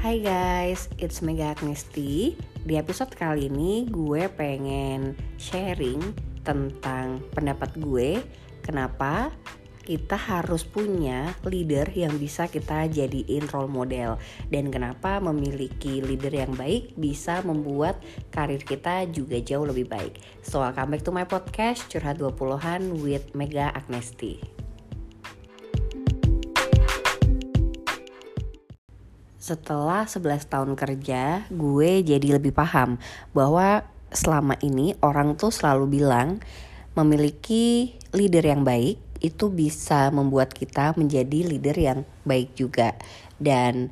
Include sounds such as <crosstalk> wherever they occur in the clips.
Hai guys, it's Mega Agnesti. Di episode kali ini gue pengen sharing tentang pendapat gue kenapa kita harus punya leader yang bisa kita jadiin role model dan kenapa memiliki leader yang baik bisa membuat karir kita juga jauh lebih baik. So, welcome back to my podcast Curhat 20-an with Mega Agnesti. Setelah 11 tahun kerja, gue jadi lebih paham bahwa selama ini orang tuh selalu bilang memiliki leader yang baik itu bisa membuat kita menjadi leader yang baik juga. Dan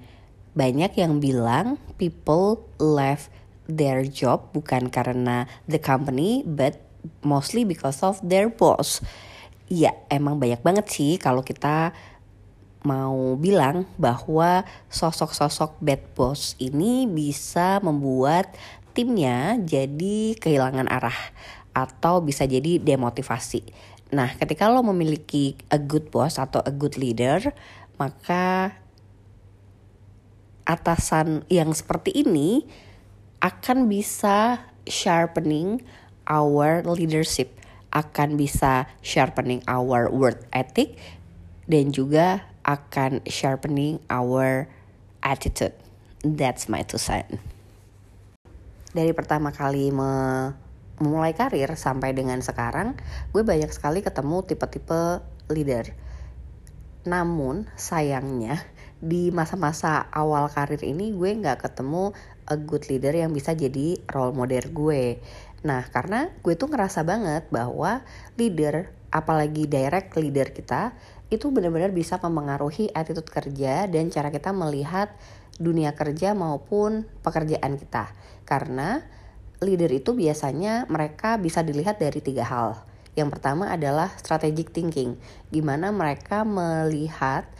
banyak yang bilang people left their job bukan karena the company but mostly because of their boss. Ya, emang banyak banget sih kalau kita mau bilang bahwa sosok-sosok bad boss ini bisa membuat timnya jadi kehilangan arah atau bisa jadi demotivasi. Nah, ketika lo memiliki a good boss atau a good leader, maka atasan yang seperti ini akan bisa sharpening our leadership, akan bisa sharpening our work ethic dan juga akan sharpening our attitude. That's my two cents. Dari pertama kali me memulai karir sampai dengan sekarang, gue banyak sekali ketemu tipe-tipe leader. Namun sayangnya di masa-masa awal karir ini gue nggak ketemu a good leader yang bisa jadi role model gue. Nah karena gue tuh ngerasa banget bahwa leader apalagi direct leader kita itu benar-benar bisa mempengaruhi attitude kerja dan cara kita melihat dunia kerja maupun pekerjaan kita. Karena leader itu biasanya mereka bisa dilihat dari tiga hal. Yang pertama adalah strategic thinking, gimana mereka melihat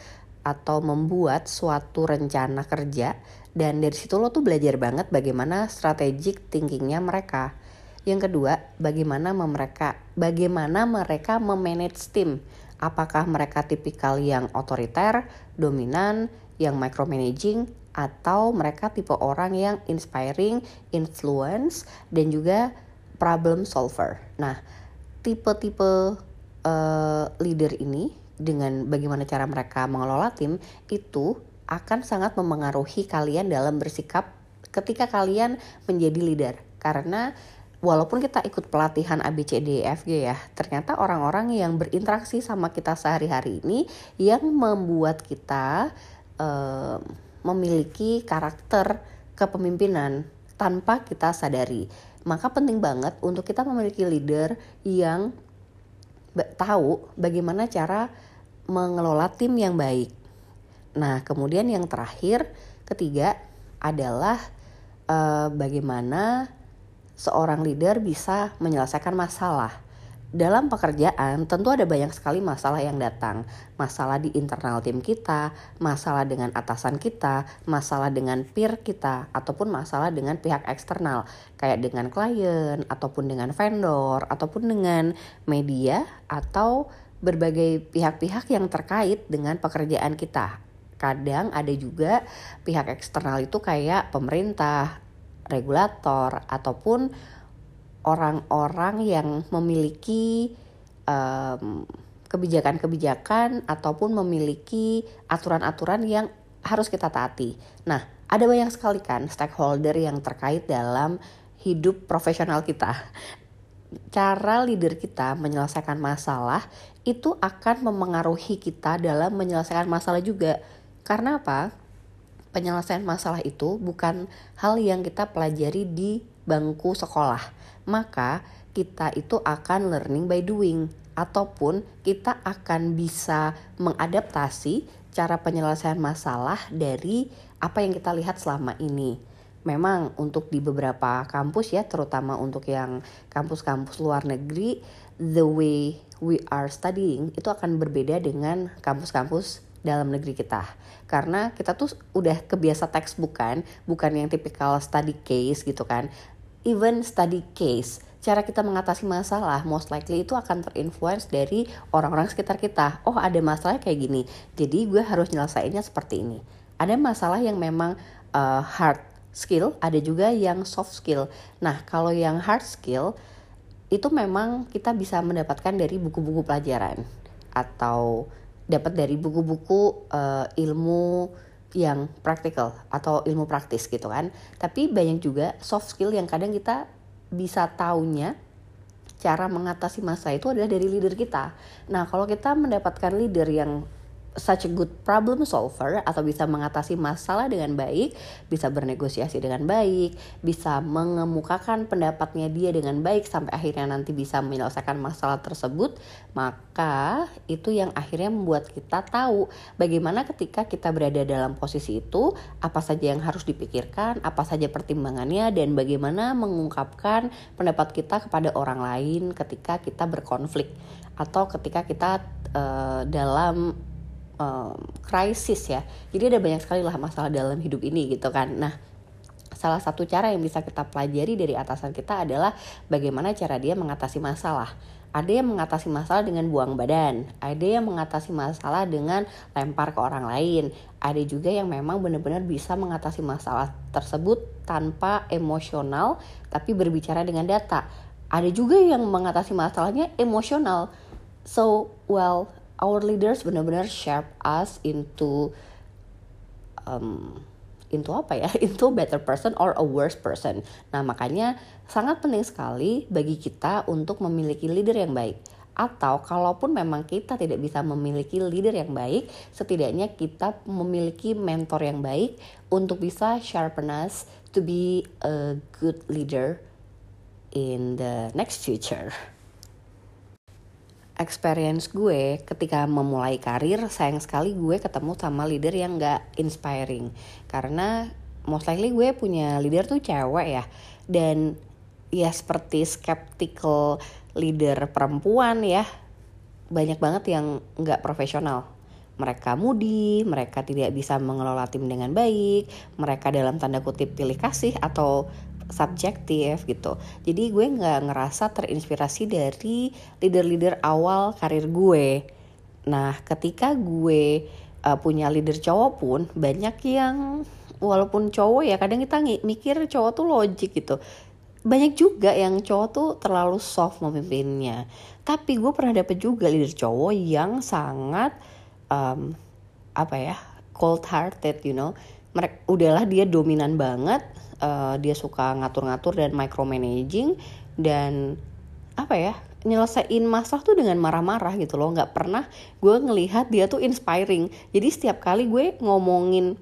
atau membuat suatu rencana kerja dan dari situ lo tuh belajar banget bagaimana strategic thinkingnya mereka. Yang kedua, bagaimana mereka bagaimana mereka memanage tim apakah mereka tipikal yang otoriter, dominan, yang micromanaging, atau mereka tipe orang yang inspiring, influence, dan juga problem solver. Nah, tipe-tipe uh, leader ini dengan bagaimana cara mereka mengelola tim itu akan sangat memengaruhi kalian dalam bersikap ketika kalian menjadi leader. Karena walaupun kita ikut pelatihan ABCDEFG ya, ternyata orang-orang yang berinteraksi sama kita sehari-hari ini yang membuat kita uh, memiliki karakter kepemimpinan tanpa kita sadari. Maka penting banget untuk kita memiliki leader yang tahu bagaimana cara mengelola tim yang baik. Nah, kemudian yang terakhir, ketiga adalah uh, bagaimana seorang leader bisa menyelesaikan masalah. Dalam pekerjaan tentu ada banyak sekali masalah yang datang. Masalah di internal tim kita, masalah dengan atasan kita, masalah dengan peer kita, ataupun masalah dengan pihak eksternal. Kayak dengan klien, ataupun dengan vendor, ataupun dengan media, atau berbagai pihak-pihak yang terkait dengan pekerjaan kita. Kadang ada juga pihak eksternal itu kayak pemerintah, regulator ataupun orang-orang yang memiliki kebijakan kebijakan-kebijakan ataupun memiliki aturan-aturan yang harus kita taati. Nah, ada banyak sekali kan stakeholder yang terkait dalam hidup profesional kita. Cara leader kita menyelesaikan masalah itu akan memengaruhi kita dalam menyelesaikan masalah juga. Karena apa? Penyelesaian masalah itu bukan hal yang kita pelajari di bangku sekolah. Maka kita itu akan learning by doing ataupun kita akan bisa mengadaptasi cara penyelesaian masalah dari apa yang kita lihat selama ini. Memang untuk di beberapa kampus ya, terutama untuk yang kampus-kampus luar negeri, the way we are studying itu akan berbeda dengan kampus-kampus dalam negeri kita. Karena kita tuh udah kebiasa textbook kan bukan yang tipikal study case gitu kan. Even study case cara kita mengatasi masalah most likely itu akan terinfluence dari orang-orang sekitar kita. Oh ada masalah kayak gini jadi gue harus nyelesainnya seperti ini. Ada masalah yang memang uh, hard skill, ada juga yang soft skill. Nah, kalau yang hard skill itu memang kita bisa mendapatkan dari buku-buku pelajaran atau dapat dari buku-buku uh, ilmu yang praktikal atau ilmu praktis gitu kan. Tapi banyak juga soft skill yang kadang kita bisa taunya cara mengatasi masa itu adalah dari leader kita. Nah, kalau kita mendapatkan leader yang such a good problem solver atau bisa mengatasi masalah dengan baik, bisa bernegosiasi dengan baik, bisa mengemukakan pendapatnya dia dengan baik sampai akhirnya nanti bisa menyelesaikan masalah tersebut, maka itu yang akhirnya membuat kita tahu bagaimana ketika kita berada dalam posisi itu, apa saja yang harus dipikirkan, apa saja pertimbangannya dan bagaimana mengungkapkan pendapat kita kepada orang lain ketika kita berkonflik atau ketika kita uh, dalam um, krisis ya. Jadi ada banyak sekali lah masalah dalam hidup ini gitu kan. Nah, salah satu cara yang bisa kita pelajari dari atasan kita adalah bagaimana cara dia mengatasi masalah. Ada yang mengatasi masalah dengan buang badan, ada yang mengatasi masalah dengan lempar ke orang lain, ada juga yang memang benar-benar bisa mengatasi masalah tersebut tanpa emosional tapi berbicara dengan data. Ada juga yang mengatasi masalahnya emosional. So, well, our leaders benar-benar shape us into um, into apa ya? <laughs> Into better person or a worse person. Nah makanya sangat penting sekali bagi kita untuk memiliki leader yang baik. Atau kalaupun memang kita tidak bisa memiliki leader yang baik, setidaknya kita memiliki mentor yang baik untuk bisa sharpen us to be a good leader in the next future <laughs> experience gue ketika memulai karir sayang sekali gue ketemu sama leader yang gak inspiring. Karena most likely gue punya leader tuh cewek ya. Dan ya seperti skeptical leader perempuan ya banyak banget yang gak profesional. Mereka mudi, mereka tidak bisa mengelola tim dengan baik, mereka dalam tanda kutip pilih kasih atau subjektif gitu. Jadi gue nggak ngerasa terinspirasi dari leader-leader awal karir gue. Nah ketika gue uh, punya leader cowok pun banyak yang walaupun cowok ya kadang kita mikir cowok tuh logik gitu. Banyak juga yang cowok tuh terlalu soft memimpinnya. Tapi gue pernah dapet juga leader cowok yang sangat um, apa ya cold hearted you know. Mereka udahlah dia dominan banget uh, dia suka ngatur-ngatur dan micromanaging dan apa ya nyelesain masalah tuh dengan marah-marah gitu loh. Nggak pernah gue ngelihat dia tuh inspiring. Jadi setiap kali gue ngomongin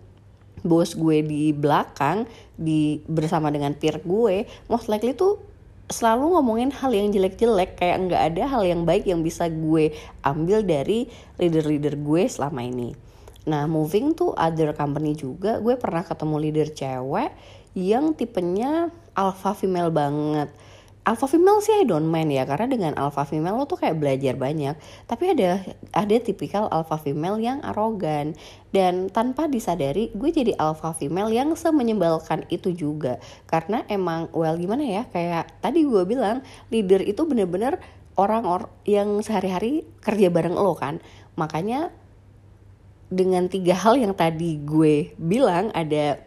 bos gue di belakang di bersama dengan peer gue most likely tuh selalu ngomongin hal yang jelek-jelek. Kayak nggak ada hal yang baik yang bisa gue ambil dari leader-leader gue selama ini. Nah moving to other company juga gue pernah ketemu leader cewek yang tipenya alpha female banget. Alpha female sih I don't mind ya karena dengan alpha female lo tuh kayak belajar banyak. Tapi ada ada tipikal alpha female yang arogan. Dan tanpa disadari gue jadi alpha female yang semenyebalkan itu juga. Karena emang well gimana ya kayak tadi gue bilang leader itu bener-bener orang or yang sehari-hari kerja bareng lo kan. Makanya dengan tiga hal yang tadi gue bilang ada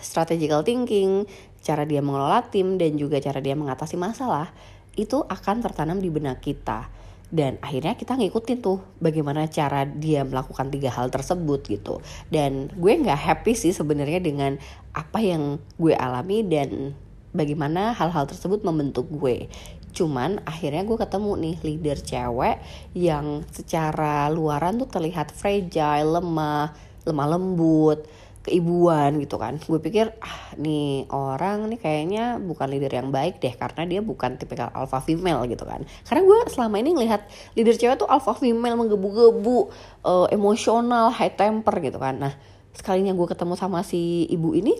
strategical thinking, cara dia mengelola tim dan juga cara dia mengatasi masalah itu akan tertanam di benak kita. Dan akhirnya kita ngikutin tuh bagaimana cara dia melakukan tiga hal tersebut gitu. Dan gue nggak happy sih sebenarnya dengan apa yang gue alami dan bagaimana hal-hal tersebut membentuk gue. Cuman akhirnya gue ketemu nih leader cewek yang secara luaran tuh terlihat fragile lemah lemah lembut keibuan gitu kan. Gue pikir ah nih orang nih kayaknya bukan leader yang baik deh karena dia bukan tipikal alpha female gitu kan. Karena gue selama ini ngelihat leader cewek tuh alpha female menggebu-gebu uh, emosional high temper gitu kan. Nah sekalinya gue ketemu sama si ibu ini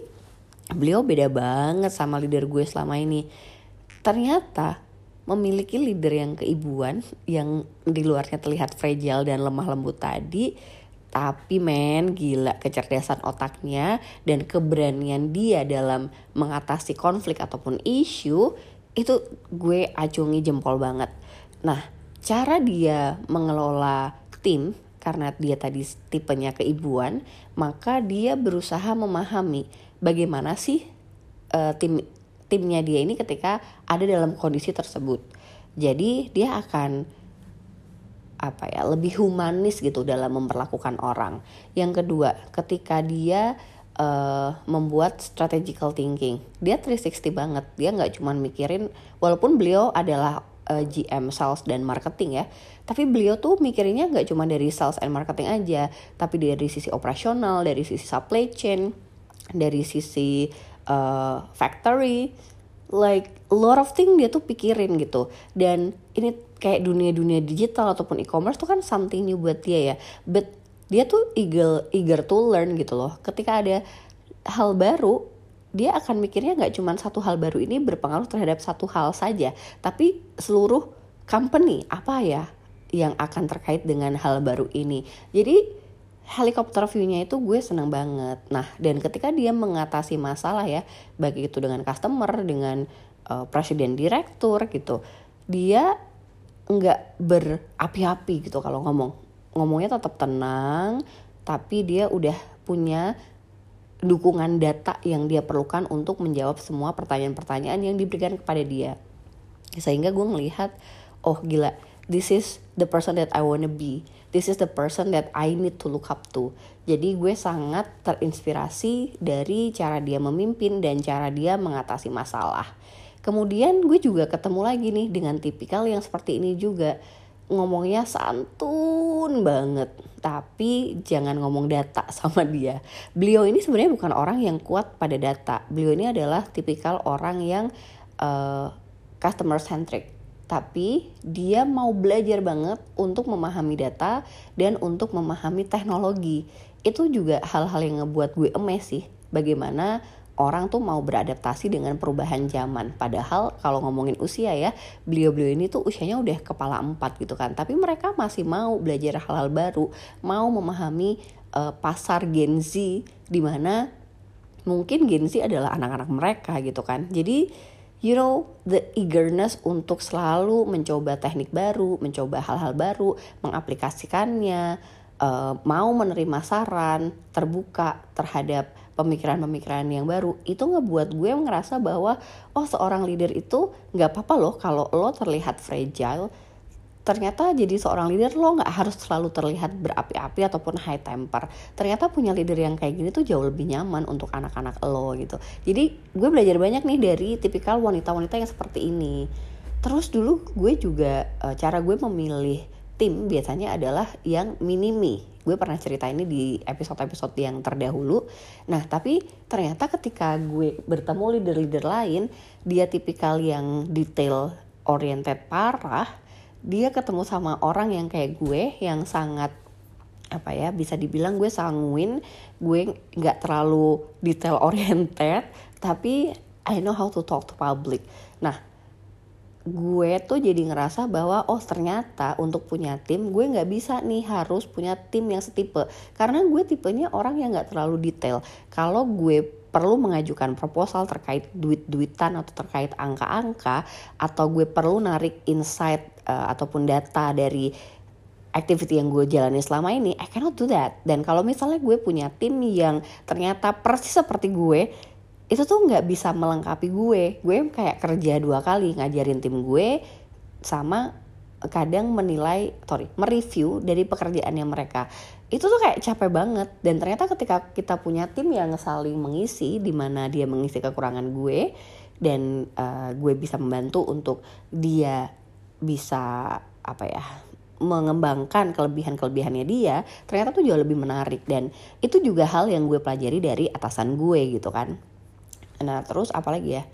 beliau beda banget sama leader gue selama ini. Ternyata memiliki leader yang keibuan yang di luarnya terlihat fragile dan lemah lembut tadi tapi men gila kecerdasan otaknya dan keberanian dia dalam mengatasi konflik ataupun isu itu gue acungi jempol banget. Nah cara dia mengelola tim karena dia tadi tipenya keibuan, maka dia berusaha memahami bagaimana sih uh, tim timnya dia ini ketika ada dalam kondisi tersebut. Jadi dia akan apa ya lebih humanis gitu dalam memperlakukan orang. Yang kedua, ketika dia uh, membuat strategical thinking, dia 360 banget. Dia nggak cuma mikirin, walaupun beliau adalah uh, eh, GM sales dan marketing ya, tapi beliau tuh mikirinnya nggak cuma dari sales and marketing aja, tapi dari sisi operasional, dari sisi supply chain, dari sisi uh, factory, like a lot of thing dia tuh pikirin gitu. Dan ini kayak dunia-dunia digital ataupun e-commerce tuh kan something new buat dia ya. But dia tuh eager eager to learn gitu loh. Ketika ada hal baru dia akan mikirnya nggak cuma satu hal baru ini berpengaruh terhadap satu hal saja tapi seluruh company apa ya yang akan terkait dengan hal baru ini. Jadi helikopter view-nya itu gue senang banget. Nah dan ketika dia mengatasi masalah ya baik itu dengan customer dengan uh, presiden direktur gitu dia nggak berapi-api gitu kalau ngomong. Ngomongnya tetap tenang tapi dia udah punya dukungan data yang dia perlukan untuk menjawab semua pertanyaan-pertanyaan yang diberikan kepada dia. Sehingga gue melihat oh gila this is the person that I wanna be. This is the person that I need to look up to. Jadi gue sangat terinspirasi dari cara dia memimpin dan cara dia mengatasi masalah Kemudian gue juga ketemu lagi nih dengan tipikal yang seperti ini juga. Ngomongnya santun banget tapi jangan ngomong data <laughs> sama dia. Beliau ini sebenarnya bukan orang yang kuat pada data. Beliau ini adalah tipikal orang yang uh, customer centric. Tapi dia mau belajar banget untuk memahami data dan untuk memahami teknologi. Itu juga hal-hal yang ngebuat gue emes sih bagaimana orang tuh mau beradaptasi dengan perubahan zaman. Padahal kalau ngomongin usia ya, beliau-beliau ini tuh usianya udah kepala empat gitu kan. Tapi mereka masih mau belajar hal-hal baru, mau memahami uh, pasar Gen Z di mana mungkin Gen Z adalah anak-anak mereka gitu kan. Jadi you know the eagerness untuk selalu mencoba teknik baru, mencoba hal-hal baru, mengaplikasikannya, uh, mau menerima saran, terbuka terhadap pemikiran-pemikiran yang baru itu ngebuat gue ngerasa bahwa oh seorang leader itu nggak apa-apa loh kalau lo terlihat fragile. Ternyata jadi seorang leader lo nggak harus selalu terlihat berapi-api ataupun high temper. Ternyata punya leader yang kayak gini tuh jauh lebih nyaman untuk anak-anak lo gitu. Jadi gue belajar banyak nih dari tipikal wanita-wanita yang seperti ini. Terus dulu gue juga eh, cara gue memilih tim biasanya adalah yang minimi. Gue pernah cerita ini di episode-episode yang terdahulu. Nah, tapi ternyata ketika gue bertemu leader-leader lain, dia tipikal yang detail oriented parah. Dia ketemu sama orang yang kayak gue yang sangat apa ya bisa dibilang gue sanguin gue nggak terlalu detail oriented tapi I know how to talk to public nah gue tuh jadi ngerasa bahwa oh ternyata untuk punya tim gue nggak bisa nih harus punya tim yang setipe. Karena gue tipenya orang yang nggak terlalu detail. Kalau gue perlu mengajukan proposal terkait duit-duitan atau terkait angka-angka atau gue perlu narik insight uh, ataupun data dari activity yang gue jalani selama ini I cannot do that. Dan kalau misalnya gue punya tim yang ternyata persis seperti gue itu tuh nggak bisa melengkapi gue. Gue kayak kerja dua kali ngajarin tim gue sama kadang menilai sorry mereview dari pekerjaannya mereka. Itu tuh kayak capek banget. Dan ternyata ketika kita punya tim yang saling mengisi di mana dia mengisi kekurangan gue dan uh, gue bisa membantu untuk dia bisa apa ya mengembangkan kelebihan-kelebihannya dia ternyata tuh jauh lebih menarik. Dan itu juga hal yang gue pelajari dari atasan gue gitu kan Nah terus apalagi ya?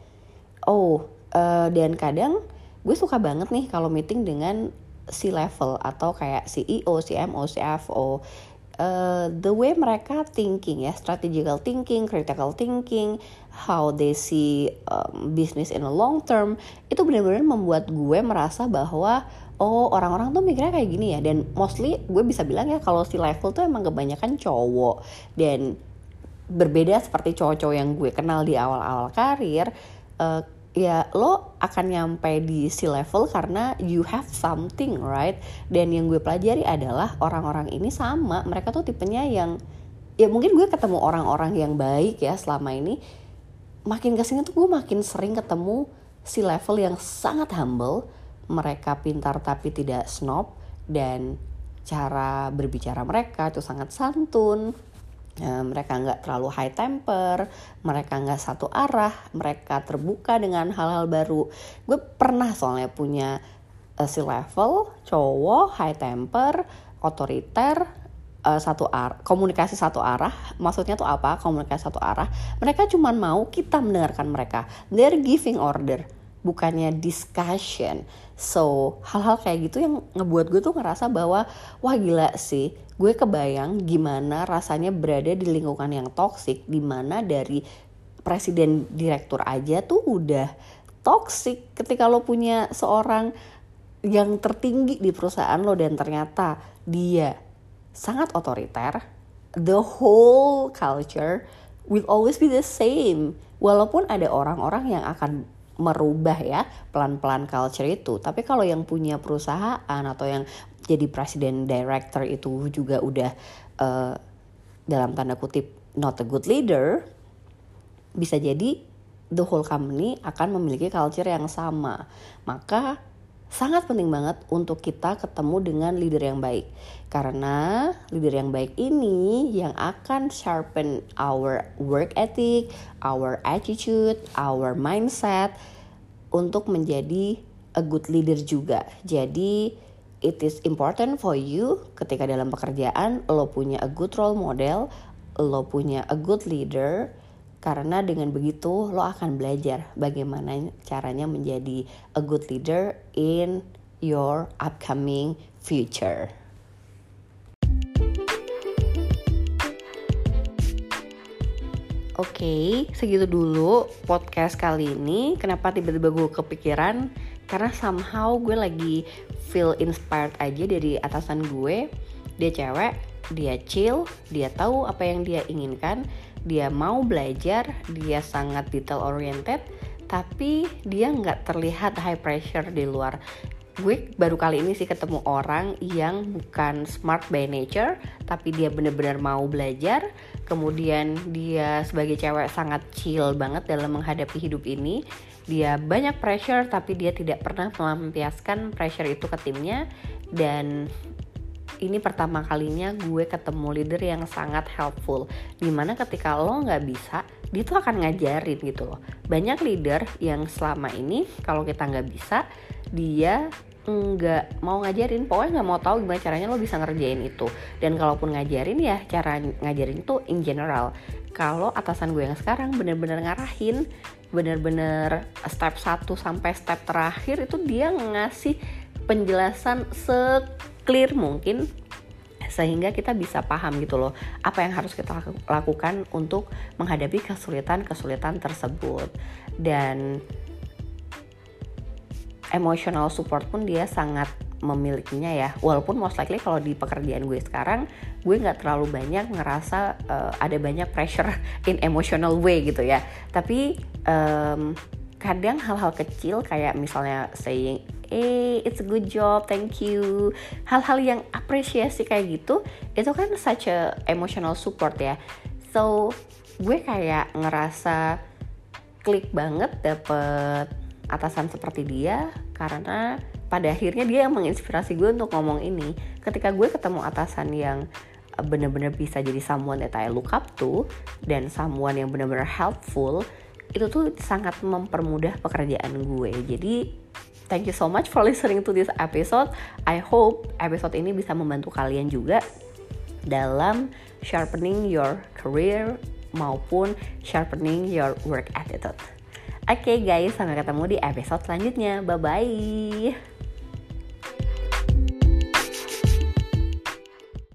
Oh uh, dan kadang gue suka banget nih kalau meeting dengan si level atau kayak CEO, CMO, CFO. Uh, the way mereka thinking ya, strategical thinking, critical thinking, how they see um, business in a long term, itu benar-benar membuat gue merasa bahwa oh orang-orang tuh mikirnya kayak gini ya. Dan mostly gue bisa bilang ya kalau si level tuh emang kebanyakan cowok dan berbeda seperti cowok-cowok yang gue kenal di awal-awal karir uh, ya lo akan nyampe di si level karena you have something right? Dan yang gue pelajari adalah orang-orang ini sama mereka tuh tipenya yang ya mungkin gue ketemu orang-orang yang baik ya selama ini makin ke sini tuh gue makin sering ketemu si level yang sangat humble mereka pintar tapi tidak snob dan cara berbicara mereka itu sangat santun mereka nggak terlalu high temper, mereka nggak satu arah, mereka terbuka dengan hal-hal baru. Gue pernah soalnya punya uh, si level cowok high temper, otoriter, uh, satu arah, komunikasi satu arah. Maksudnya tuh apa? Komunikasi satu arah. Mereka cuma mau kita mendengarkan mereka. They're giving order, bukannya discussion. So hal-hal kayak gitu yang ngebuat gue tuh ngerasa bahwa wah gila sih. Gue kebayang gimana rasanya berada di lingkungan yang toksik di mana dari presiden direktur aja tuh udah toksik ketika lo punya seorang yang tertinggi di perusahaan lo dan ternyata dia sangat otoriter the whole culture will always be the same. Walaupun ada orang-orang yang akan merubah ya pelan-pelan culture itu. Tapi kalau yang punya perusahaan atau yang jadi presiden director itu juga udah uh, dalam tanda kutip not a good leader bisa jadi the whole company akan memiliki culture yang sama. Maka sangat penting banget untuk kita ketemu dengan leader yang baik karena leader yang baik ini yang akan sharpen our work ethic, our attitude, our mindset untuk menjadi a good leader juga. Jadi it is important for you ketika dalam pekerjaan lo punya a good role model, lo punya a good leader karena dengan begitu lo akan belajar bagaimana caranya menjadi a good leader in your upcoming future. Oke, okay, segitu dulu podcast kali ini. Kenapa tiba-tiba gue kepikiran? Karena somehow gue lagi feel inspired aja dari atasan gue dia cewek dia chill dia tahu apa yang dia inginkan dia mau belajar dia sangat detail oriented tapi dia nggak terlihat high pressure di luar. Gue baru kali ini sih ketemu orang yang bukan smart by nature tapi dia bener-bener mau belajar. Kemudian dia sebagai cewek sangat chill banget dalam menghadapi hidup ini. Dia banyak pressure tapi dia tidak pernah melampiaskan pressure itu ke timnya. Dan ini pertama kalinya gue ketemu leader yang sangat helpful. Di mana ketika lo nggak bisa dia tuh akan ngajarin gitu loh. Banyak leader yang selama ini kalau kita nggak bisa dia nggak mau ngajarin. Pokoknya nggak mau tahu gimana caranya lo bisa ngerjain itu. Dan kalaupun ngajarin ya cara ngajarin itu in general. Kalau atasan gue yang sekarang bener-bener ngarahin bener-bener step 1 sampai step terakhir itu dia ngasih penjelasan se-clear mungkin sehingga kita bisa paham gitu loh apa yang harus kita lakukan untuk menghadapi kesulitan-kesulitan tersebut. Dan emotional support pun dia sangat memilikinya ya. Walaupun most likely kalau di pekerjaan gue sekarang gue nggak terlalu banyak ngerasa uh, ada banyak pressure <laughs> in emotional way gitu ya. Tapi um, kadang hal-hal kecil kayak misalnya saying eh it's a good job thank you. Hal-hal yang apresiasi kayak gitu itu kan such a emotional support ya. So gue kayak ngerasa klik banget dapet atasan seperti dia karena pada akhirnya dia yang menginspirasi gue untuk ngomong ini. Ketika gue ketemu atasan yang bener-bener bisa jadi someone that I look up to dan someone yang bener-bener helpful itu tuh sangat mempermudah pekerjaan gue. Jadi thank you so much for listening to this episode I hope episode ini bisa membantu kalian juga dalam sharpening your career maupun sharpening your work attitude Oke okay guys, sampai ketemu di episode selanjutnya. Bye bye.